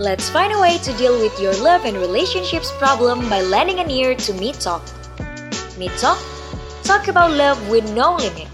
Let's find a way to deal with your love and relationships problem by lending an ear to Me Talk. Me Talk? Talk about love with no limit.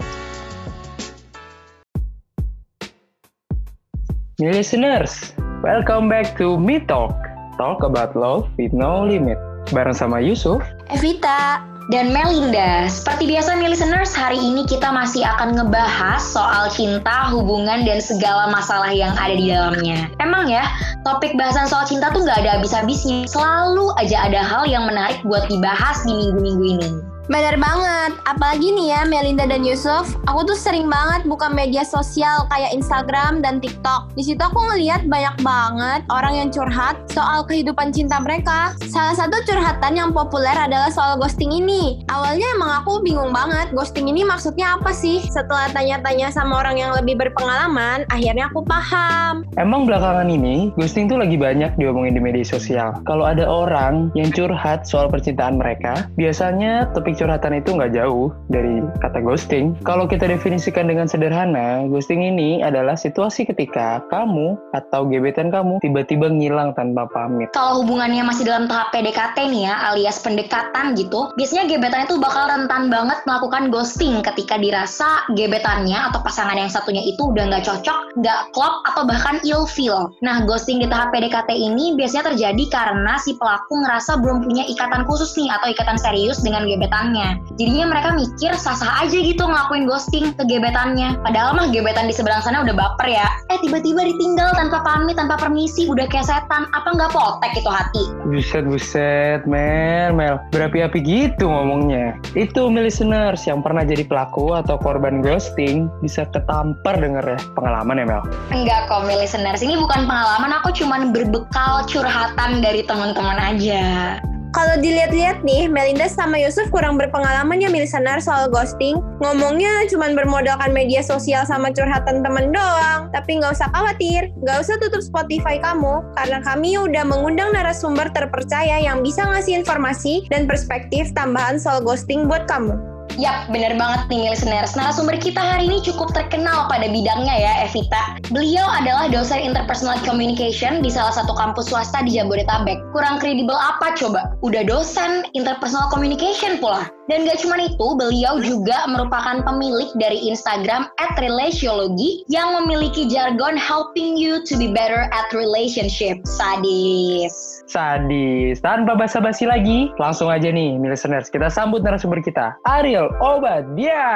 New listeners, welcome back to Me Talk. Talk about love with no limit. Bareng sama Yusuf, Evita, dan Melinda. Seperti biasa nih listeners, hari ini kita masih akan ngebahas soal cinta, hubungan, dan segala masalah yang ada di dalamnya. Emang ya, topik bahasan soal cinta tuh nggak ada habis-habisnya. Selalu aja ada hal yang menarik buat dibahas di minggu-minggu ini. Bener banget, apalagi nih ya Melinda dan Yusuf, aku tuh sering banget buka media sosial kayak Instagram dan TikTok. Di situ aku ngeliat banyak banget orang yang curhat soal kehidupan cinta mereka. Salah satu curhatan yang populer adalah soal ghosting ini. Awalnya emang aku bingung banget, ghosting ini maksudnya apa sih? Setelah tanya-tanya sama orang yang lebih berpengalaman, akhirnya aku paham. emang belakangan ini ghosting tuh lagi banyak diomongin di media sosial. Kalau ada orang yang curhat soal percintaan mereka, biasanya topik curhatan itu nggak jauh dari kata ghosting. Kalau kita definisikan dengan sederhana, ghosting ini adalah situasi ketika kamu atau gebetan kamu tiba-tiba ngilang tanpa pamit. Kalau hubungannya masih dalam tahap PDKT nih ya, alias pendekatan gitu, biasanya gebetannya tuh bakal rentan banget melakukan ghosting ketika dirasa gebetannya atau pasangan yang satunya itu udah nggak cocok, nggak klop, atau bahkan ilfeel. Nah, ghosting di tahap PDKT ini biasanya terjadi karena si pelaku ngerasa belum punya ikatan khusus nih atau ikatan serius dengan gebetannya. Jadinya mereka mikir sah-sah aja gitu ngelakuin ghosting ke gebetannya. Padahal mah gebetan di seberang sana udah baper ya. Eh tiba-tiba ditinggal tanpa pamit, tanpa permisi, udah kayak setan. Apa nggak potek itu hati? Buset, buset, Mel, Mel. Berapi-api gitu ngomongnya. Itu, listeners, yang pernah jadi pelaku atau korban ghosting, bisa ketampar denger ya pengalaman ya, Mel? Enggak kok, listeners. Ini bukan pengalaman, aku cuman berbekal curhatan dari teman-teman aja. Kalau dilihat-lihat nih, Melinda sama Yusuf kurang berpengalaman ya listener soal ghosting. Ngomongnya cuma bermodalkan media sosial sama curhatan temen doang. Tapi nggak usah khawatir, nggak usah tutup Spotify kamu, karena kami udah mengundang narasumber terpercaya yang bisa ngasih informasi dan perspektif tambahan soal ghosting buat kamu. Yap, bener banget nih listeners. Narasumber kita hari ini cukup terkenal pada bidangnya ya, Evita. Beliau adalah dosen interpersonal communication di salah satu kampus swasta di Jabodetabek. Kurang kredibel apa coba? Udah dosen interpersonal communication pula. Dan gak cuma itu, beliau juga merupakan pemilik dari Instagram at Relatiology yang memiliki jargon helping you to be better at relationship. Sadis. Sadis. Tanpa basa-basi lagi, langsung aja nih, listeners. Kita sambut narasumber kita, Ariel Obadia.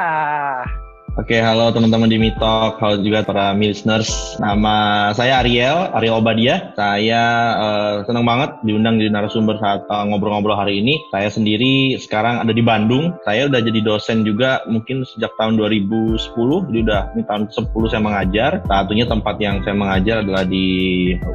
Oke, halo teman-teman di Mitok, halo juga para listeners. Nama saya Ariel, Ariel Obadia. Saya uh, senang banget diundang di narasumber saat uh, ngobrol-ngobrol hari ini. Saya sendiri sekarang ada di Bandung. Saya udah jadi dosen juga mungkin sejak tahun 2010. Jadi udah ini tahun 10 saya mengajar. Satunya tempat yang saya mengajar adalah di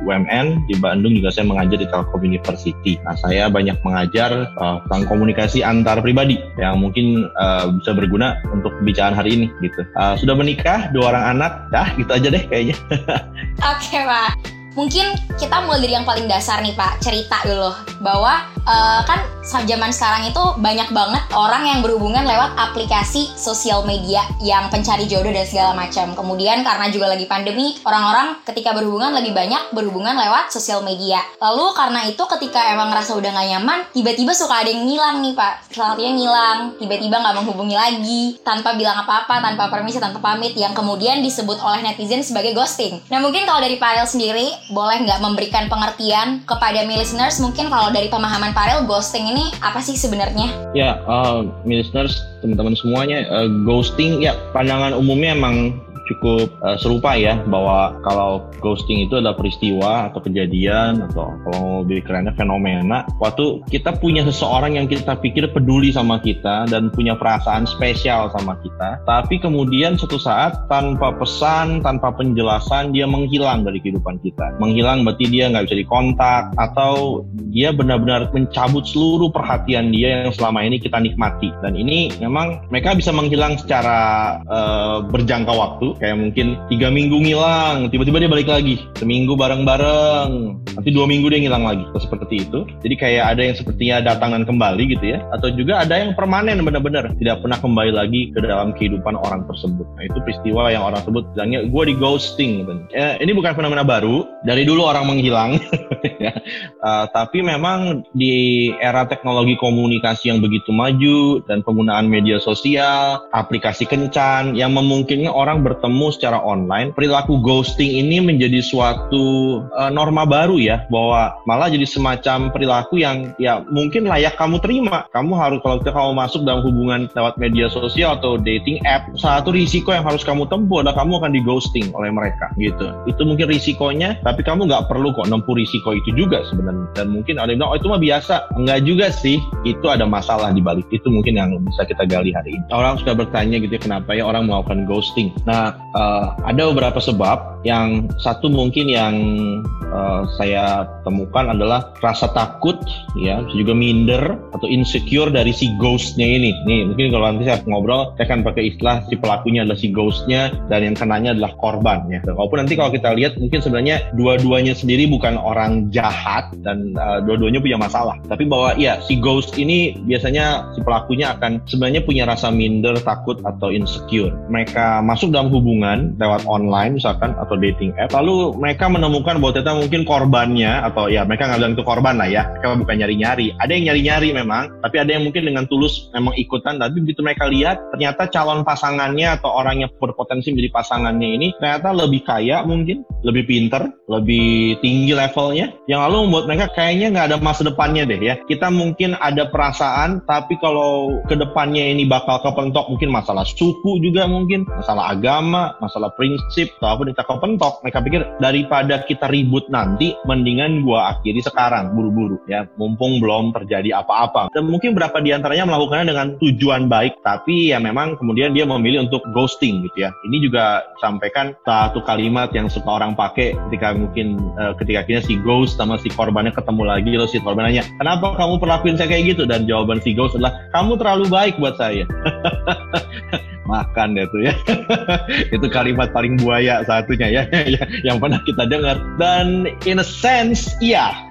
UMN. Di Bandung juga saya mengajar di Telkom University. Nah, saya banyak mengajar uh, tentang komunikasi antar pribadi yang mungkin uh, bisa berguna untuk pembicaraan hari ini gitu. Uh, sudah menikah, dua orang anak, dah gitu aja deh kayaknya. Oke, Pak. Mungkin kita mulai dari yang paling dasar nih Pak, cerita dulu bahwa uh, kan zaman sekarang itu banyak banget orang yang berhubungan lewat aplikasi sosial media yang pencari jodoh dan segala macam. Kemudian karena juga lagi pandemi, orang-orang ketika berhubungan lebih banyak berhubungan lewat sosial media. Lalu karena itu ketika emang ngerasa udah gak nyaman, tiba-tiba suka ada yang ngilang nih Pak. Selanjutnya ngilang, tiba-tiba nggak menghubungi lagi, tanpa bilang apa-apa, tanpa permisi, tanpa pamit, yang kemudian disebut oleh netizen sebagai ghosting. Nah mungkin kalau dari Parel sendiri, boleh nggak memberikan pengertian kepada mi listeners mungkin kalau dari pemahaman Parel ghosting ini apa sih sebenarnya? Ya, uh, listeners teman-teman semuanya uh, ghosting ya pandangan umumnya emang cukup uh, serupa ya bahwa kalau ghosting itu adalah peristiwa atau kejadian atau kalau lebih kerennya fenomena. Waktu kita punya seseorang yang kita pikir peduli sama kita dan punya perasaan spesial sama kita tapi kemudian suatu saat tanpa pesan tanpa penjelasan dia menghilang dari kehidupan kita. Menghilang berarti dia nggak bisa dikontak atau dia benar-benar mencabut seluruh perhatian dia yang selama ini kita nikmati. Dan ini memang mereka bisa menghilang secara uh, berjangka waktu kayak mungkin tiga minggu ngilang tiba-tiba dia balik lagi. Seminggu bareng-bareng. Nanti dua minggu dia ngilang lagi. Atau seperti itu. Jadi kayak ada yang sepertinya datang dan kembali gitu ya. Atau juga ada yang permanen benar-benar. Tidak pernah kembali lagi ke dalam kehidupan orang tersebut. Nah itu peristiwa yang orang tersebut bilangnya gue di ghosting gitu. eh, ini bukan fenomena baru. Dari dulu orang menghilang. Uh, tapi memang di era teknologi komunikasi yang begitu maju dan penggunaan media sosial aplikasi kencan yang memungkinkan orang bertemu secara online perilaku ghosting ini menjadi suatu uh, norma baru ya bahwa malah jadi semacam perilaku yang ya mungkin layak kamu terima. Kamu harus kalau kamu masuk dalam hubungan lewat media sosial atau dating app satu risiko yang harus kamu tempuh adalah kamu akan di ghosting oleh mereka gitu. Itu mungkin risikonya tapi kamu nggak perlu kok nempuh risiko itu juga sebenarnya. Dan mungkin ada yang bilang oh itu mah biasa. Enggak juga sih. Itu ada masalah di balik. Itu mungkin yang bisa kita gali hari ini. Orang suka bertanya gitu ya, kenapa ya orang melakukan ghosting? Nah uh, ada beberapa sebab. Yang satu mungkin yang uh, saya temukan adalah rasa takut ya. Juga minder atau insecure dari si ghostnya ini. Nih mungkin kalau nanti saya ngobrol saya akan pakai istilah si pelakunya adalah si ghostnya dan yang kenanya adalah korban ya. Walaupun nanti kalau kita lihat mungkin sebenarnya dua-duanya sendiri bukan orang jahat dan uh, dua-duanya punya masalah. Tapi bahwa ya si ghost ini biasanya si pelakunya akan sebenarnya punya rasa minder takut atau insecure. Mereka masuk dalam hubungan lewat online misalkan atau dating app lalu mereka menemukan bahwa ternyata mungkin korbannya atau ya mereka nggak bilang itu korban lah ya mereka bukan nyari-nyari. Ada yang nyari-nyari memang tapi ada yang mungkin dengan tulus memang ikutan tapi begitu mereka lihat ternyata calon pasangannya atau orang yang berpotensi menjadi pasangannya ini ternyata lebih kaya mungkin lebih pinter lebih tinggi levelnya. Yang lalu membuat mereka kayaknya nggak ada masa depannya deh ya. Kita mungkin ada perasaan tapi kalau ke depannya ini bakal kepentok mungkin masalah suku juga mungkin masalah agama masalah prinsip atau apa kita kepentok mereka pikir daripada kita ribut nanti mendingan gua akhiri sekarang buru-buru ya. Mumpung belum terjadi apa-apa. Dan mungkin berapa di antaranya melakukannya dengan tujuan baik tapi ya memang kemudian dia memilih untuk ghosting gitu ya. Ini juga sampaikan satu kalimat yang suka orang pakai ketika mungkin uh, ketika akhirnya si ghost sama si korbannya ketemu lagi lalu si korban nanya kenapa kamu perlakuin saya kayak gitu? Dan jawaban si ghost adalah kamu terlalu baik buat saya makan deh tuh ya. Itu kalimat paling buaya satunya ya yang pernah kita dengar. Dan in a sense iya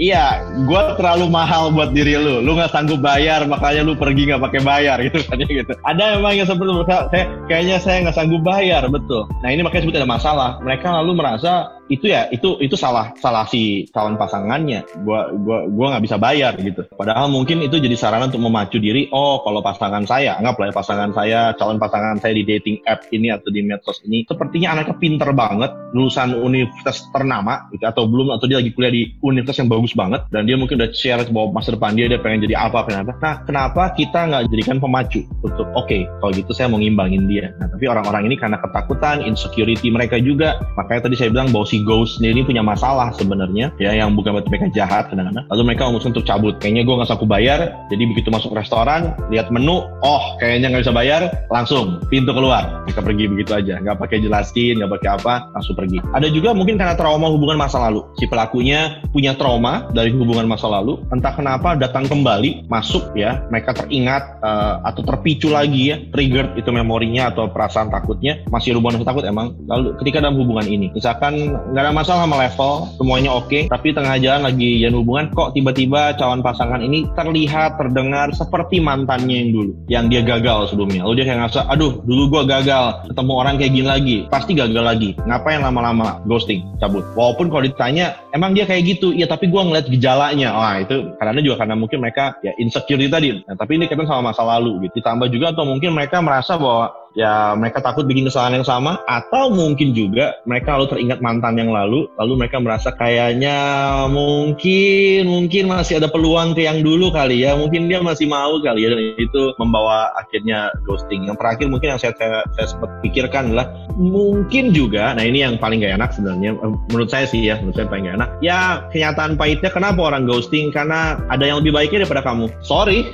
iya gue terlalu mahal buat diri lu. Lu nggak sanggup bayar makanya lu pergi nggak pakai bayar gitu kan gitu. Ada memang yang seperti itu. Saya kayaknya saya nggak sanggup bayar betul. Nah ini makanya sebut ada masalah. Mereka lalu merasa itu ya itu itu salah salah si calon pasangannya. Gua gua gua nggak bisa bayar gitu. Padahal mungkin itu jadi sarana untuk memacu diri oh kalau pasangan saya anggaplah ya pasangan saya calon pasangan saya di dating app ini atau di medsos ini sepertinya anaknya pinter banget lulusan universitas ternama gitu atau belum atau dia lagi kuliah di universitas yang bagus banget dan dia mungkin udah share bahwa masa depan dia dia pengen jadi apa kenapa? Nah kenapa kita nggak jadikan pemacu untuk oke okay, kalau gitu saya mau ngimbangin dia. Nah tapi orang-orang ini karena ketakutan insecurity mereka juga. Makanya tadi saya bilang bahwa si Ghost ini punya masalah sebenarnya ya yang bukan berarti mereka jahat kadang-kadang. Lalu mereka memutuskan untuk cabut. Kayaknya gue nggak sanggup bayar jadi begitu masuk restoran lihat menu oh kayaknya nggak bisa bayar langsung pintu keluar. Mereka pergi begitu aja nggak pakai jelasin nggak pakai apa langsung pergi. Ada juga mungkin karena trauma hubungan masa lalu. Si pelakunya punya trauma dari hubungan masa lalu entah kenapa datang kembali masuk ya mereka teringat uh, atau terpicu lagi ya trigger itu memorinya atau perasaan takutnya masih hubungan takut emang lalu ketika dalam hubungan ini. Misalkan nggak ada masalah sama level semuanya oke okay, tapi tengah jalan lagi jalan hubungan kok tiba-tiba calon pasangan ini terlihat terdengar seperti mantannya yang dulu yang dia gagal sebelumnya. Lalu dia kayak ngerasa aduh dulu gua gagal ketemu orang kayak gini lagi pasti gagal lagi. Ngapain lama-lama ghosting cabut? Walaupun kalau ditanya emang dia kayak gitu ya tapi gua ngeliat gejalanya. Wah itu karena juga karena mungkin mereka ya insecure tadi. Nah, tapi ini kaitan sama masa lalu gitu. Ditambah juga atau mungkin mereka merasa bahwa ya mereka takut bikin kesalahan yang sama atau mungkin juga mereka lalu teringat mantan yang lalu lalu mereka merasa kayaknya mungkin mungkin masih ada peluang ke yang dulu kali ya mungkin dia masih mau kali ya dan itu membawa akhirnya ghosting. Yang terakhir mungkin yang saya saya, saya sempat pikirkan adalah mungkin juga nah ini yang paling gak enak sebenarnya eh, menurut saya sih ya menurut saya paling gak enak. Ya kenyataan pahitnya kenapa orang ghosting? Karena ada yang lebih baiknya daripada kamu. Sorry.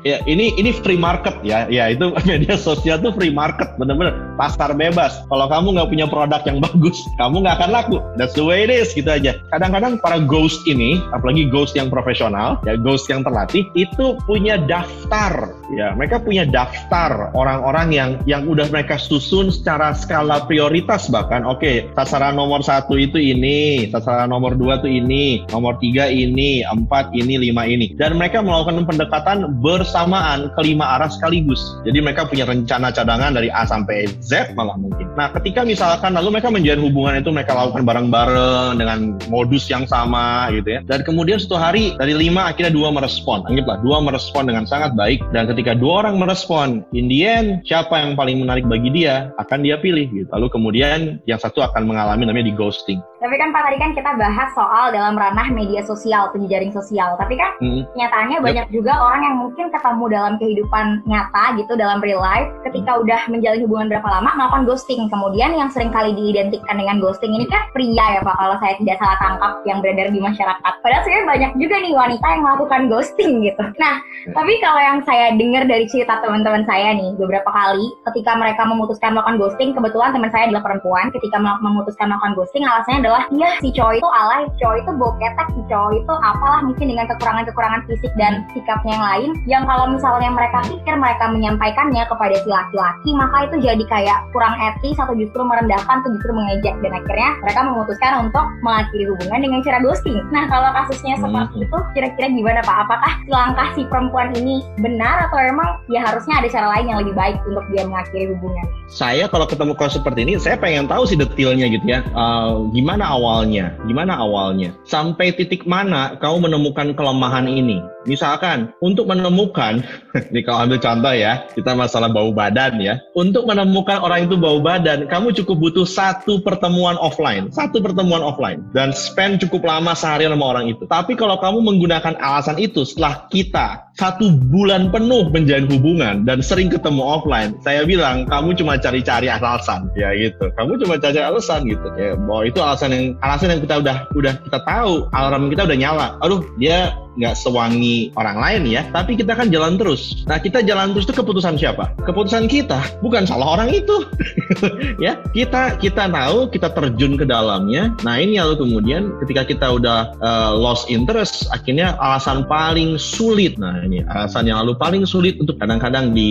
Ya ini ini free market ya ya itu media sosial tuh itu free market, bener-bener pasar bebas. Kalau kamu nggak punya produk yang bagus, kamu nggak akan laku. That's the way it is, gitu aja. Kadang-kadang para ghost ini, apalagi ghost yang profesional, ya ghost yang terlatih, itu punya daftar, ya mereka punya daftar orang-orang yang yang udah mereka susun secara skala prioritas bahkan. Oke, okay, sasaran nomor satu itu ini, sasaran nomor dua tuh ini, nomor tiga ini, empat ini, lima ini, dan mereka melakukan pendekatan bersamaan kelima arah sekaligus. Jadi mereka punya rencana cadangan dari A sampai Z malah mungkin. Nah, ketika misalkan lalu mereka menjalin hubungan itu mereka lakukan bareng-bareng dengan modus yang sama gitu ya. Dan kemudian suatu hari dari lima akhirnya dua merespon. Anggaplah dua merespon dengan sangat baik dan ketika dua orang merespon, in the end siapa yang paling menarik bagi dia akan dia pilih gitu. Lalu kemudian yang satu akan mengalami namanya di ghosting. Tapi kan Pak tadi kan kita bahas soal dalam ranah media sosial, penjejaring sosial. Tapi kan hmm. nyatanya yep. banyak juga orang yang mungkin ketemu dalam kehidupan nyata gitu dalam real life ketika hmm. udah menjalin hubungan berapa lama melakukan ghosting. Kemudian yang sering kali diidentikan dengan ghosting ini kan pria ya Pak kalau saya tidak salah tangkap yang beredar di masyarakat. Padahal sebenarnya banyak juga nih wanita yang melakukan ghosting gitu. Nah, hmm. tapi kalau yang saya dengar dari cerita teman-teman saya nih beberapa kali ketika mereka memutuskan melakukan ghosting, kebetulan teman saya adalah perempuan, ketika memutuskan melakukan ghosting alasannya adalah ya si cowok itu alay, cowok itu boketek, si cowok itu apalah mungkin dengan kekurangan-kekurangan fisik dan sikapnya yang lain yang kalau misalnya mereka pikir mereka menyampaikannya kepada si laki-laki maka itu jadi kayak kurang etis atau justru merendahkan atau justru mengejek dan akhirnya mereka memutuskan untuk mengakhiri hubungan dengan cara ghosting. Nah kalau kasusnya hmm. seperti itu kira-kira gimana Pak? Apakah langkah si perempuan ini benar atau emang ya harusnya ada cara lain yang lebih baik untuk dia mengakhiri hubungan? Saya kalau ketemu kasus seperti ini saya pengen tahu sih detailnya gitu ya. Uh, gimana awalnya? Gimana awalnya? Sampai titik mana kau menemukan kelemahan ini? Misalkan untuk menemukan, nih kalau ambil contoh ya, kita masalah bau badan ya. Untuk menemukan orang itu bau badan, kamu cukup butuh satu pertemuan offline, satu pertemuan offline, dan spend cukup lama sehari sama orang itu. Tapi kalau kamu menggunakan alasan itu setelah kita satu bulan penuh menjalin hubungan dan sering ketemu offline, saya bilang kamu cuma cari-cari alasan, ya gitu. Kamu cuma cari alasan gitu, ya bahwa itu alasan yang alasan yang kita udah udah kita tahu, alarm kita udah nyala. Aduh, dia nggak sewangi orang lain ya, tapi kita kan jalan terus. Nah kita jalan terus itu keputusan siapa? Keputusan kita, bukan salah orang itu. ya kita kita tahu kita terjun ke dalamnya. Nah ini lalu kemudian ketika kita udah uh, lost interest, akhirnya alasan paling sulit. Nah ini alasan yang lalu paling sulit untuk kadang-kadang di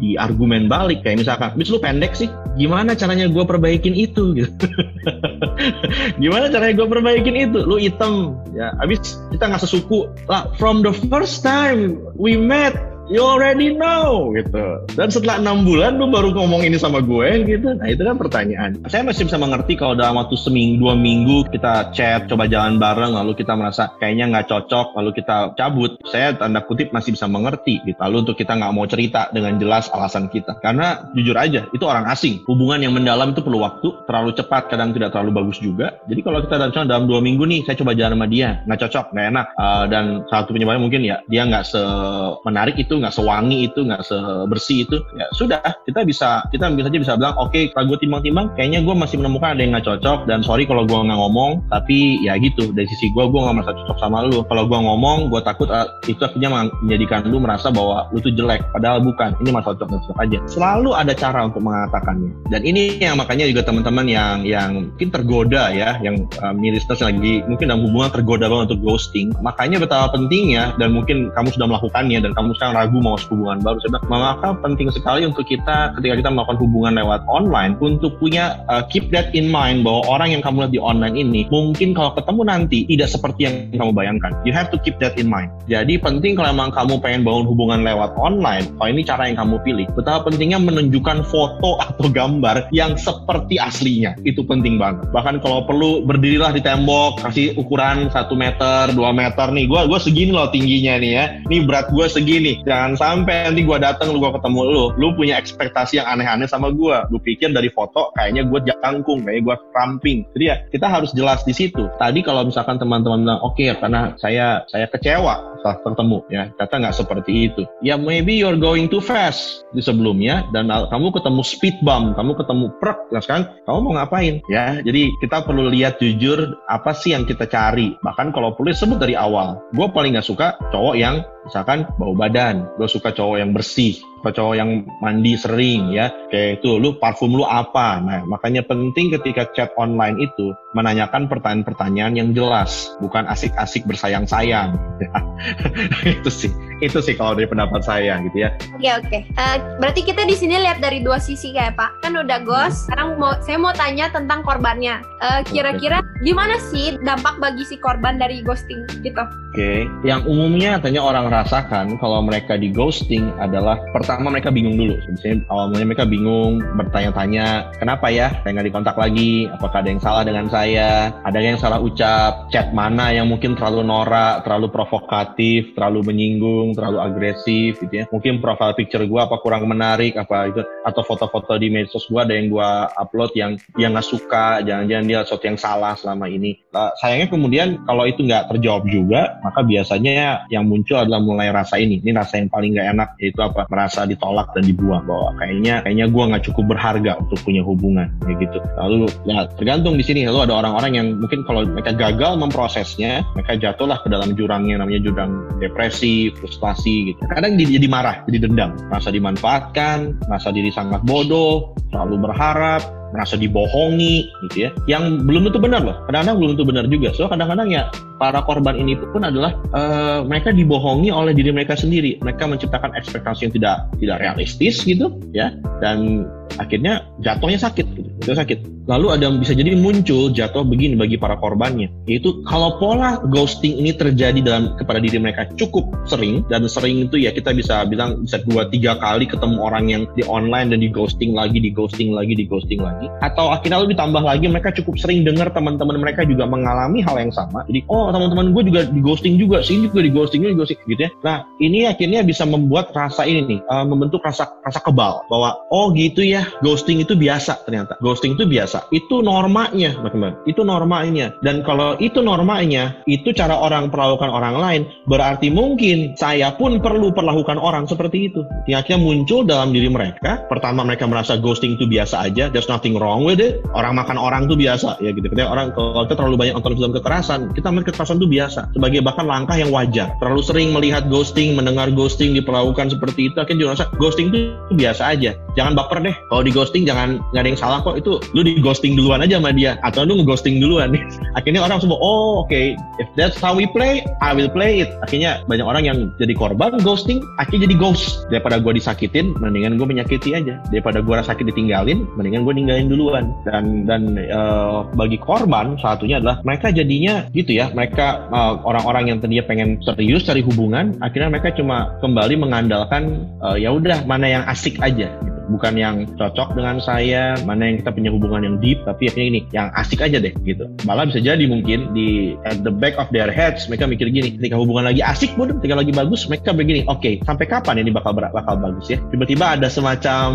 di argumen balik kayak misalkan, bis lu pendek sih, gimana caranya gue perbaikin itu? Gitu. gimana caranya gue perbaikin itu? Lu hitam, ya. Abis kita nggak sesuku buku lah from the first time we met you already know gitu. Dan setelah enam bulan lu baru ngomong ini sama gue gitu. Nah itu kan pertanyaan. Saya masih bisa mengerti kalau dalam waktu seminggu dua minggu kita chat, coba jalan bareng, lalu kita merasa kayaknya nggak cocok, lalu kita cabut. Saya tanda kutip masih bisa mengerti gitu. Lalu untuk kita nggak mau cerita dengan jelas alasan kita. Karena jujur aja itu orang asing. Hubungan yang mendalam itu perlu waktu. Terlalu cepat kadang tidak terlalu bagus juga. Jadi kalau kita dalam dalam dua minggu nih saya coba jalan sama dia nggak cocok, nggak enak. Uh, dan satu penyebabnya mungkin ya dia nggak semenarik itu nggak sewangi itu nggak sebersih itu ya sudah kita bisa kita bisa aja bisa bilang oke okay, kalau gue timbang-timbang kayaknya gue masih menemukan ada yang nggak cocok dan sorry kalau gue nggak ngomong tapi ya gitu dari sisi gue gue nggak merasa cocok sama lu. Kalau gue ngomong gue takut uh, itu akhirnya menjadikan lu merasa bahwa lu tuh jelek padahal bukan. Ini masalah cocok cocok aja. Selalu ada cara untuk mengatakannya. Dan ini yang makanya juga teman-teman yang yang mungkin tergoda ya yang uh, milisters lagi mungkin dalam hubungan tergoda banget untuk ghosting. Makanya betapa pentingnya dan mungkin kamu sudah melakukannya dan kamu sekarang ragu mau hubungan baru. Saya bilang maka penting sekali untuk kita ketika kita melakukan hubungan lewat online untuk punya uh, keep that in mind bahwa orang yang kamu lihat di online ini mungkin kalau ketemu nanti tidak seperti yang kamu bayangkan. You have to keep that in mind. Jadi penting kalau memang kamu pengen bangun hubungan lewat online kalau ini cara yang kamu pilih. Betapa pentingnya menunjukkan foto atau gambar yang seperti aslinya. Itu penting banget. Bahkan kalau perlu berdirilah di tembok kasih ukuran satu meter dua meter. Nih gue gue segini loh tingginya nih ya. Ini berat gue segini jangan sampai nanti gue datang lu gue ketemu lu lu punya ekspektasi yang aneh-aneh sama gue lu pikir dari foto kayaknya gue jangkung kayak gue ramping. Jadi ya kita harus jelas di situ. Tadi kalau misalkan teman-teman bilang oke okay, karena saya saya kecewa saat ketemu ya kata nggak seperti itu. Ya maybe you're going too fast di sebelumnya dan kamu ketemu speed bump kamu ketemu prek ya kan kamu mau ngapain? Ya jadi kita perlu lihat jujur apa sih yang kita cari. Bahkan kalau perlu sebut dari awal. Gue paling nggak suka cowok yang misalkan bau badan gue suka cowok yang bersih cowok yang mandi sering ya kayak itu lu parfum lu apa nah makanya penting ketika chat online itu menanyakan pertanyaan-pertanyaan yang jelas bukan asik-asik bersayang-sayang itu sih itu sih kalau dari pendapat saya gitu ya Oke oke. Eh, berarti kita di sini lihat dari dua sisi kayak Pak. Kan udah ghost. Sekarang mau saya mau tanya tentang korbannya. Eh, Kira-kira gimana sih dampak bagi si korban dari ghosting gitu? Oke, yang umumnya tanya orang rasakan kalau mereka di ghosting adalah pertama mereka bingung dulu. Misalnya awalnya mereka bingung, bertanya-tanya, kenapa ya saya nggak dikontak lagi? Apakah ada yang salah dengan saya? Ada yang salah ucap? Chat mana yang mungkin terlalu norak, terlalu provokatif, terlalu menyinggung, terlalu agresif gitu ya? Mungkin profile picture gue apa kurang menarik, apa itu atau foto-foto di medsos gue ada yang gue upload yang dia nggak suka, jangan-jangan dia sesuatu yang salah selama ini. Nah, sayangnya kemudian kalau itu nggak terjawab juga, maka biasanya yang muncul adalah mulai rasa ini ini rasa yang paling gak enak yaitu apa merasa ditolak dan dibuang bahwa kayaknya kayaknya gue nggak cukup berharga untuk punya hubungan kayak gitu. Lalu ya tergantung di sini. Lalu ada orang-orang yang mungkin kalau mereka gagal memprosesnya mereka jatuhlah ke dalam jurangnya namanya jurang depresi frustasi gitu. Kadang jadi, jadi marah jadi dendam. Merasa dimanfaatkan merasa diri sangat bodoh selalu berharap merasa dibohongi gitu ya. Yang belum tentu benar loh. Kadang-kadang belum tentu benar juga. So kadang-kadang ya para korban ini pun adalah uh, mereka dibohongi oleh diri mereka sendiri. Mereka menciptakan ekspektasi yang tidak tidak realistis gitu ya. Dan akhirnya jatuhnya sakit gitu. Itu sakit. Lalu ada yang bisa jadi muncul jatuh begini bagi para korbannya. Yaitu kalau pola ghosting ini terjadi dalam kepada diri mereka cukup sering dan sering itu ya kita bisa bilang bisa dua tiga kali ketemu orang yang di online dan di ghosting lagi di ghosting lagi di ghosting lagi lagi atau akhirnya lu ditambah lagi mereka cukup sering dengar teman-teman mereka juga mengalami hal yang sama. Jadi oh teman-teman gue juga di ghosting juga sih juga di ghosting juga ghosting gitu ya. Nah ini akhirnya bisa membuat rasa ini nih uh, membentuk rasa rasa kebal bahwa oh gitu ya ghosting itu biasa ternyata. Ghosting itu biasa. Itu normanya teman-teman. Itu normanya. Dan kalau itu normanya itu cara orang perlakukan orang lain berarti mungkin saya pun perlu perlakukan orang seperti itu. Yang akhirnya muncul dalam diri mereka pertama mereka merasa ghosting itu biasa aja there's nothing wrong with it. Orang makan orang tuh biasa ya gitu. Ketika orang kalau kita terlalu banyak nonton film kekerasan, kita melihat kekerasan tuh biasa sebagai bahkan langkah yang wajar. Terlalu sering melihat ghosting, mendengar ghosting diperlakukan seperti itu, akhirnya juga rasa ghosting itu biasa aja. Jangan baper deh. Kalau di ghosting jangan nggak ada yang salah kok. Itu lu di ghosting duluan aja sama dia atau lu ngeghosting duluan. akhirnya orang semua oh oke okay. if that's how we play, I will play it. Akhirnya banyak orang yang jadi korban ghosting, akhirnya jadi ghost. Daripada gue disakitin, mendingan gue menyakiti aja. Daripada gue rasa sakit ditinggalin, mendingan gue ninggalin duluan. Dan dan uh, bagi korban satunya adalah mereka jadinya gitu ya mereka orang orang-orang yang tadinya pengen serius cari hubungan akhirnya mereka cuma kembali mengandalkan uh, ya udah mana yang asik aja gitu bukan yang cocok dengan saya, mana yang kita punya hubungan yang deep, tapi akhirnya ini yang asik aja deh gitu. Malah bisa jadi mungkin di at the back of their heads mereka mikir gini, ketika hubungan lagi asik pun, ketika lagi bagus, mereka begini, oke, okay, sampai kapan ini bakal bakal bagus ya? Tiba-tiba ada semacam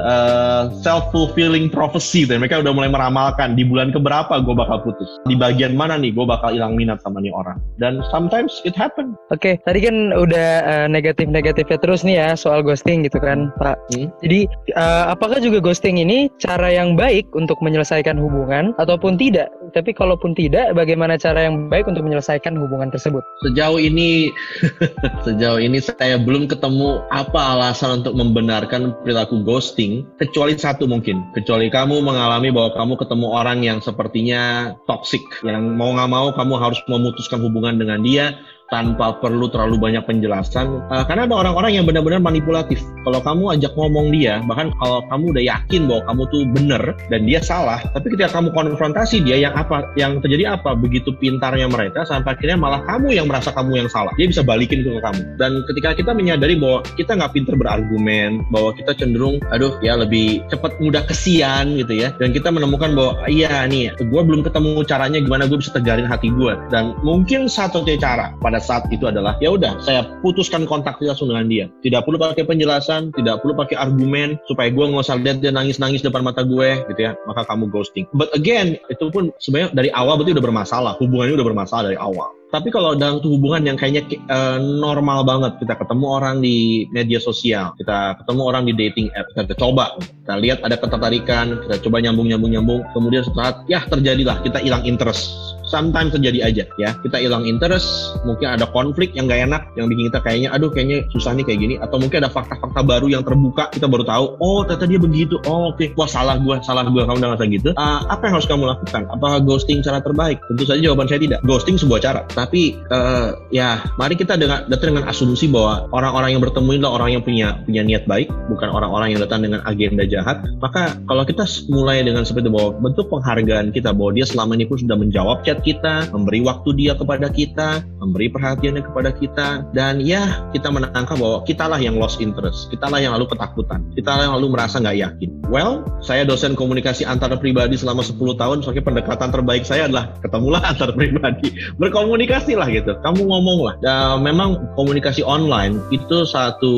uh, self fulfilling prophecy, dan mereka udah mulai meramalkan di bulan keberapa gue bakal putus, di bagian mana nih gue bakal hilang minat sama nih orang. Dan sometimes it happen. Oke, okay, tadi kan udah uh, negatif-negatifnya terus nih ya soal ghosting gitu kan, Pak. Hmm? Jadi uh, apakah juga ghosting ini cara yang baik untuk menyelesaikan hubungan ataupun tidak? Tapi kalaupun tidak, bagaimana cara yang baik untuk menyelesaikan hubungan tersebut? Sejauh ini, sejauh ini saya belum ketemu apa alasan untuk membenarkan perilaku ghosting, kecuali satu mungkin, kecuali kamu mengalami bahwa kamu ketemu orang yang sepertinya toxic, yang mau nggak mau kamu harus memutuskan hubungan dengan dia, tanpa perlu terlalu banyak penjelasan uh, karena ada orang-orang yang benar-benar manipulatif. Kalau kamu ajak ngomong dia bahkan kalau kamu udah yakin bahwa kamu tuh bener dan dia salah tapi ketika kamu konfrontasi dia yang apa yang terjadi apa begitu pintarnya mereka sampai akhirnya malah kamu yang merasa kamu yang salah. Dia bisa balikin ke kamu. Dan ketika kita menyadari bahwa kita nggak pinter berargumen bahwa kita cenderung aduh ya lebih cepat mudah kesian gitu ya. Dan kita menemukan bahwa iya nih gue belum ketemu caranya gimana gue bisa tegarin hati gue dan mungkin satu cara pada saat itu adalah ya udah saya putuskan kontak langsung dengan dia. Tidak perlu pakai penjelasan, tidak perlu pakai argumen supaya gue nggak usah lihat dia nangis-nangis depan mata gue gitu ya. Maka kamu ghosting. But again itu pun sebenarnya dari awal berarti udah bermasalah. Hubungannya udah bermasalah dari awal. Tapi kalau dalam hubungan yang kayaknya uh, normal banget, kita ketemu orang di media sosial, kita ketemu orang di dating app, kita coba, kita lihat ada ketertarikan, kita coba nyambung nyambung nyambung, kemudian setelah ya terjadilah kita hilang interest sometimes terjadi aja ya. Kita hilang interest, mungkin ada konflik yang gak enak, yang bikin kita kayaknya, aduh kayaknya susah nih kayak gini. Atau mungkin ada fakta-fakta baru yang terbuka, kita baru tahu, oh ternyata dia begitu, oh oke, okay. wah salah gue, salah gue, kamu udah ngerasa gitu. Uh, apa yang harus kamu lakukan? Apakah ghosting cara terbaik? Tentu saja jawaban saya tidak. Ghosting sebuah cara. Tapi uh, ya, mari kita dengan datang dengan asumsi bahwa orang-orang yang bertemu adalah orang yang punya punya niat baik, bukan orang-orang yang datang dengan agenda jahat. Maka kalau kita mulai dengan seperti bahwa bentuk penghargaan kita bahwa dia selama ini pun sudah menjawab chat kita, memberi waktu dia kepada kita, memberi perhatiannya kepada kita, dan ya kita menangkap bahwa kitalah yang lost interest, kitalah yang lalu ketakutan, kitalah yang lalu merasa nggak yakin. Well, saya dosen komunikasi antara pribadi selama 10 tahun, soalnya pendekatan terbaik saya adalah ketemulah antar pribadi, berkomunikasi lah gitu, kamu ngomong lah. Dan memang komunikasi online itu satu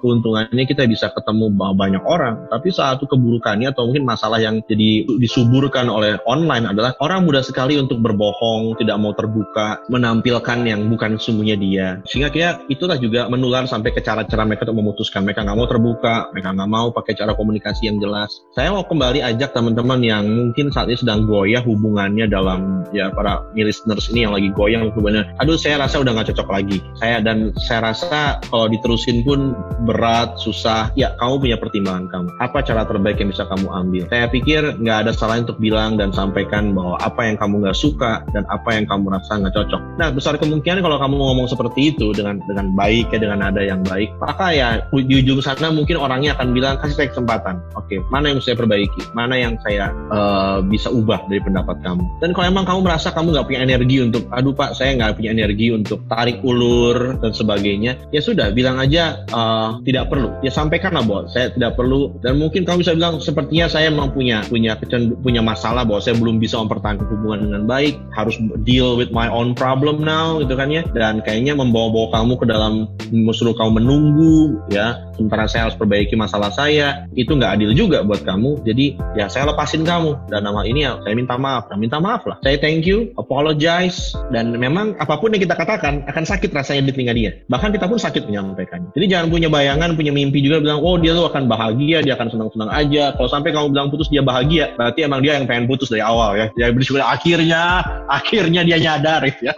keuntungannya kita bisa ketemu banyak orang, tapi satu keburukannya atau mungkin masalah yang jadi disuburkan oleh online adalah orang mudah sekali untuk berbohong, tidak mau terbuka, menampilkan yang bukan sungguhnya dia. Sehingga kayak itulah juga menular sampai ke cara-cara mereka untuk memutuskan. Mereka nggak mau terbuka, mereka nggak mau pakai cara komunikasi yang jelas. Saya mau kembali ajak teman-teman yang mungkin saat ini sedang goyah hubungannya dalam ya para listeners ini yang lagi goyang hubungannya. Aduh, saya rasa udah nggak cocok lagi. Saya dan saya rasa kalau diterusin pun berat, susah. Ya, kamu punya pertimbangan kamu. Apa cara terbaik yang bisa kamu ambil? Saya pikir nggak ada salah untuk bilang dan sampaikan bahwa apa yang kamu nggak suka dan apa yang kamu rasa nggak cocok. Nah, besar kemungkinan kalau kamu ngomong seperti itu dengan dengan baik ya dengan nada yang baik, maka ya di ujung sana mungkin orangnya akan bilang kasih saya kesempatan. Oke, mana yang saya perbaiki, mana yang saya uh, bisa ubah dari pendapat kamu. Dan kalau emang kamu merasa kamu nggak punya energi untuk, aduh pak, saya nggak punya energi untuk tarik ulur dan sebagainya, ya sudah bilang aja uh, tidak perlu. Ya sampaikan lah bahwa saya tidak perlu dan mungkin kamu bisa bilang sepertinya saya memang punya punya punya masalah bahwa saya belum bisa mempertahankan hubungan dengan baik, harus deal with my own problem now gitu kan ya. Dan kayaknya membawa-bawa kamu ke dalam musuh kamu menunggu ya, sementara saya harus perbaiki masalah saya, itu nggak adil juga buat kamu. Jadi ya saya lepasin kamu dan nama ini ya saya minta maaf, nah, minta maaf lah. Saya thank you, apologize dan memang apa pun yang kita katakan akan sakit rasanya di telinga dia. Bahkan kita pun sakit menyampaikannya. Jadi jangan punya bayangan, punya mimpi juga bilang oh dia tuh akan bahagia, dia akan senang-senang aja. Kalau sampai kamu bilang putus dia bahagia, berarti emang dia yang pengen putus dari awal ya. Ya bersyukur akhirnya, akhirnya dia nyadar ya.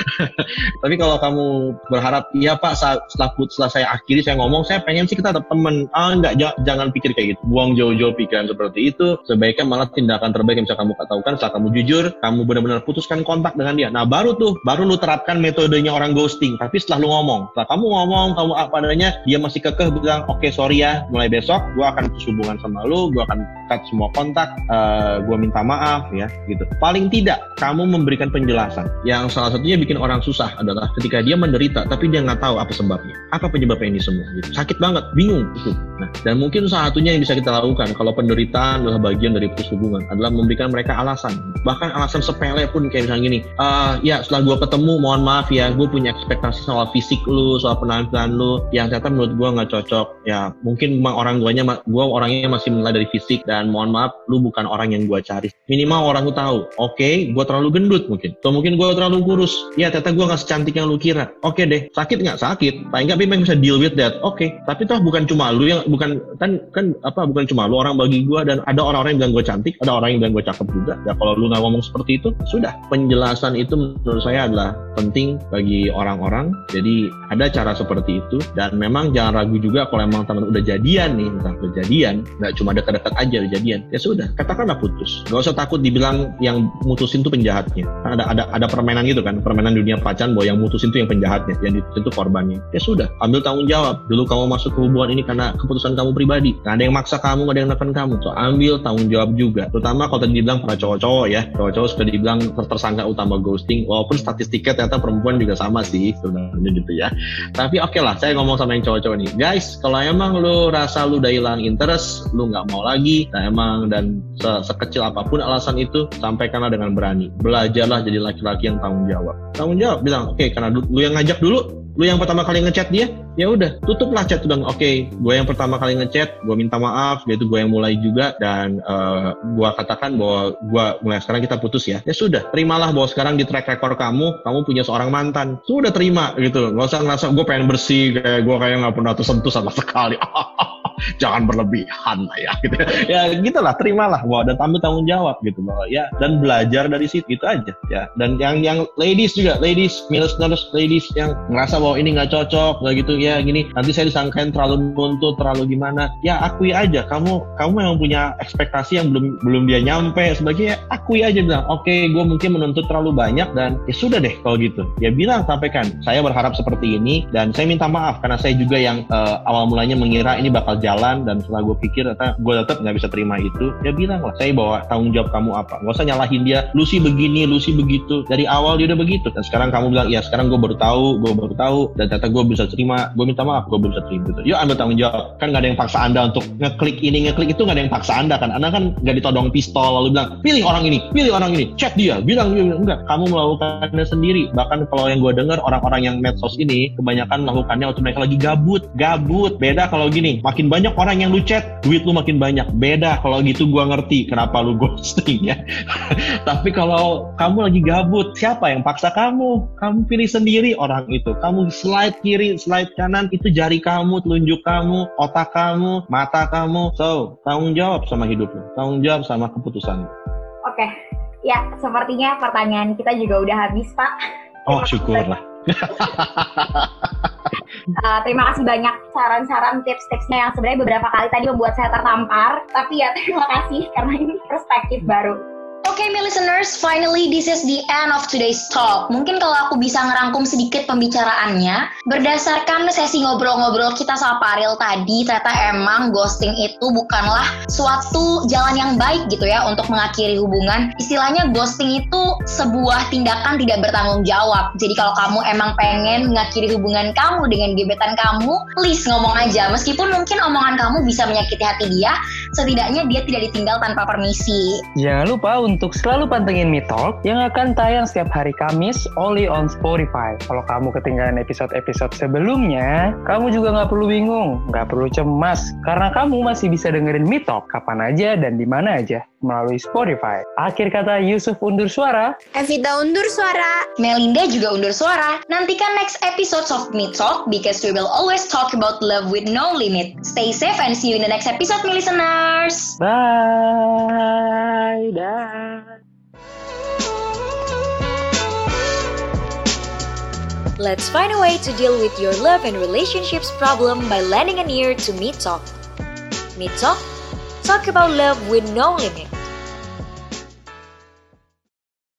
Tapi kalau kamu berharap, iya Pak, setelah setelah saya akhiri saya ngomong, saya pengen sih kita tetap teman. Ah enggak, jangan pikir kayak gitu. Buang jauh-jauh pikiran seperti itu. Sebaiknya malah tindakan terbaik yang bisa kamu katakan setelah kamu jujur, kamu benar-benar putuskan kontak dengan dia. Nah baru tuh, baru lu terapkan metodenya orang ghosting. Tapi setelah lu ngomong, setelah kamu ngomong, kamu apa adanya, dia masih kekeh bilang, oke okay, sorry ya, mulai besok gue akan putus hubungan sama lu, gue akan cut semua kontak, uh, gue minta maaf ya, gitu. Paling tidak, kamu memberikan penjelasan. Yang salah satunya bikin orang susah adalah ketika dia menderita, tapi dia nggak tahu apa sebabnya. Apa penyebabnya ini semua? Gitu. Sakit banget, bingung itu. Nah, dan mungkin satunya yang bisa kita lakukan kalau penderitaan adalah bagian dari putus hubungan adalah memberikan mereka alasan. Bahkan alasan sepele pun kayak misalnya gini, uh, ya setelah gue ketemu, mohon maaf ya, gue punya ekspektasi soal fisik lu, soal penampilan lu, yang ternyata menurut gue nggak cocok. Ya mungkin memang orang guanya, gue orangnya masih menilai dari fisik dan mohon maaf, lu bukan orang yang gue cari. Minimal orang lu tahu, oke, okay, gue terlalu gendut mungkin, atau mungkin gue terlalu kurus. Ya ternyata gue nggak secantik yang lu kira. Oke okay deh, sakit nggak sakit, paling nggak memang bisa deal with that. Oke, okay. tapi toh bukan cuma lu yang bukan kan kan apa bukan cuma lu orang bagi gue dan ada orang-orang yang bilang gue cantik, ada orang yang bilang gue cakep juga. Ya kalau lu nggak ngomong seperti itu, sudah penjelasan itu menurut saya adalah penting bagi orang-orang. Jadi ada cara seperti itu dan memang jangan ragu juga kalau emang teman udah jadian nih, entah udah jadian, nggak cuma dekat-dekat aja udah jadian. Ya sudah, katakanlah putus. Gak usah takut dibilang yang mutusin tuh penjahatnya. Ada ada ada permainan gitu kan, permainan dunia pacaran bahwa yang mutusin tuh yang penjahatnya, yang itu korbannya. Ya sudah, ambil tanggung jawab. Dulu kamu masuk ke hubungan ini karena keputusan kamu pribadi. Gak ada yang maksa kamu, gak ada yang neken kamu. So ambil tanggung jawab juga. Terutama kalau tadi dibilang para cowok-cowok ya, cowok-cowok sudah dibilang tersangka utama ghosting. Walaupun statistiknya ternyata perempuan juga sama sih sebenarnya gitu ya. Tapi oke okay lah, saya ngomong sama yang cowok-cowok nih. Guys, kalau emang lu rasa lu udah hilang interest, lu nggak mau lagi, nah emang dan se sekecil apa pun alasan itu, sampaikanlah dengan berani. Belajarlah jadi laki-laki yang tanggung jawab. Tanggung jawab, bilang, oke okay, karena lu yang ngajak dulu, lu yang pertama kali ngechat dia ya udah tutuplah chat udah. Oke okay, gue yang pertama kali ngechat gue minta maaf itu gue yang mulai juga dan uh, eh, gue katakan bahwa gue mulai sekarang kita putus ya. Ya sudah terimalah bahwa sekarang di track record kamu kamu punya seorang mantan. Sudah terima gitu. Nggak usah ngerasa gue pengen bersih kayak gue kayak nggak pernah tersentuh sama sekali. Jangan berlebihan lah ya gitu. Ya gitulah terimalah bahwa dan ambil tanggung jawab gitu. Loh ya dan belajar dari situ itu aja ya. Dan yang yang ladies juga ladies listeners ladies yang ngerasa bahwa ini nggak cocok nggak gitu ya gini nanti saya disangkain terlalu nuntut terlalu gimana. Ya akui aja kamu kamu yang punya ekspektasi yang belum belum dia nyampe sebagai ya akui aja bilang oke okay, gue mungkin menuntut terlalu banyak dan ya sudah deh kalau gitu. Ya bilang sampaikan saya berharap seperti ini dan saya minta maaf karena saya juga yang uh, awal mulanya mengira ini bakal jalan dan setelah gue pikir ternyata gue tetap nggak bisa terima itu. Ya bilang lah saya bawa tanggung jawab kamu apa? Nggak usah nyalahin dia Lucy begini Lucy begitu. Dari awal dia udah begitu dan sekarang kamu bilang ya sekarang gue baru tahu gue baru tahu dan ternyata gue bisa terima gue minta maaf gue terima gitu yuk ambil tanggung jawab. Kan nggak ada yang paksa anda untuk ngeklik ini ngeklik itu nggak ada yang paksa anda kan. Anda kan nggak ditodong pistol lalu bilang pilih orang ini pilih orang ini. Cek dia bilang, bilang enggak kamu melakukannya sendiri. Bahkan kalau yang gue dengar orang-orang yang medsos ini kebanyakan melakukannya waktu mereka lagi gabut gabut. Beda kalau gini makin banyak orang yang lu chat duit lu makin banyak. Beda kalau gitu gue ngerti kenapa lu ghosting ya. Tapi kalau kamu lagi gabut siapa yang paksa kamu? Kamu pilih sendiri orang itu. Kamu slide kiri slide itu jari kamu telunjuk kamu otak kamu mata kamu so tanggung jawab sama hidup lu tanggung jawab sama keputusan oke okay. ya sepertinya pertanyaan kita juga udah habis pak oh syukurlah uh, terima kasih banyak saran-saran tips-tipsnya yang sebenarnya beberapa kali tadi membuat saya tertampar. Tapi ya terima kasih karena ini perspektif baru. Oke, okay, listeners, finally this is the end of today's talk. Mungkin kalau aku bisa ngerangkum sedikit pembicaraannya, berdasarkan sesi ngobrol-ngobrol kita sama Pak Ariel tadi, ternyata emang ghosting itu bukanlah suatu jalan yang baik gitu ya untuk mengakhiri hubungan. Istilahnya ghosting itu sebuah tindakan tidak bertanggung jawab. Jadi kalau kamu emang pengen mengakhiri hubungan kamu dengan gebetan kamu, please ngomong aja. Meskipun mungkin omongan kamu bisa menyakiti hati dia, setidaknya dia tidak ditinggal tanpa permisi. Jangan lupa untuk selalu pantengin Me yang akan tayang setiap hari Kamis only on Spotify. Kalau kamu ketinggalan episode-episode sebelumnya, kamu juga nggak perlu bingung, nggak perlu cemas, karena kamu masih bisa dengerin Me kapan aja dan di mana aja melalui Spotify. Akhir kata Yusuf undur suara. Evita undur suara. Melinda juga undur suara. Nantikan next episode of Me Talk because we will always talk about love with no limit. Stay safe and see you in the next episode, me listeners. Bye. Dah. Let's find a way to deal with your love and relationships problem by lending an ear to Me Talk. Me Talk? Talk about love with no limit.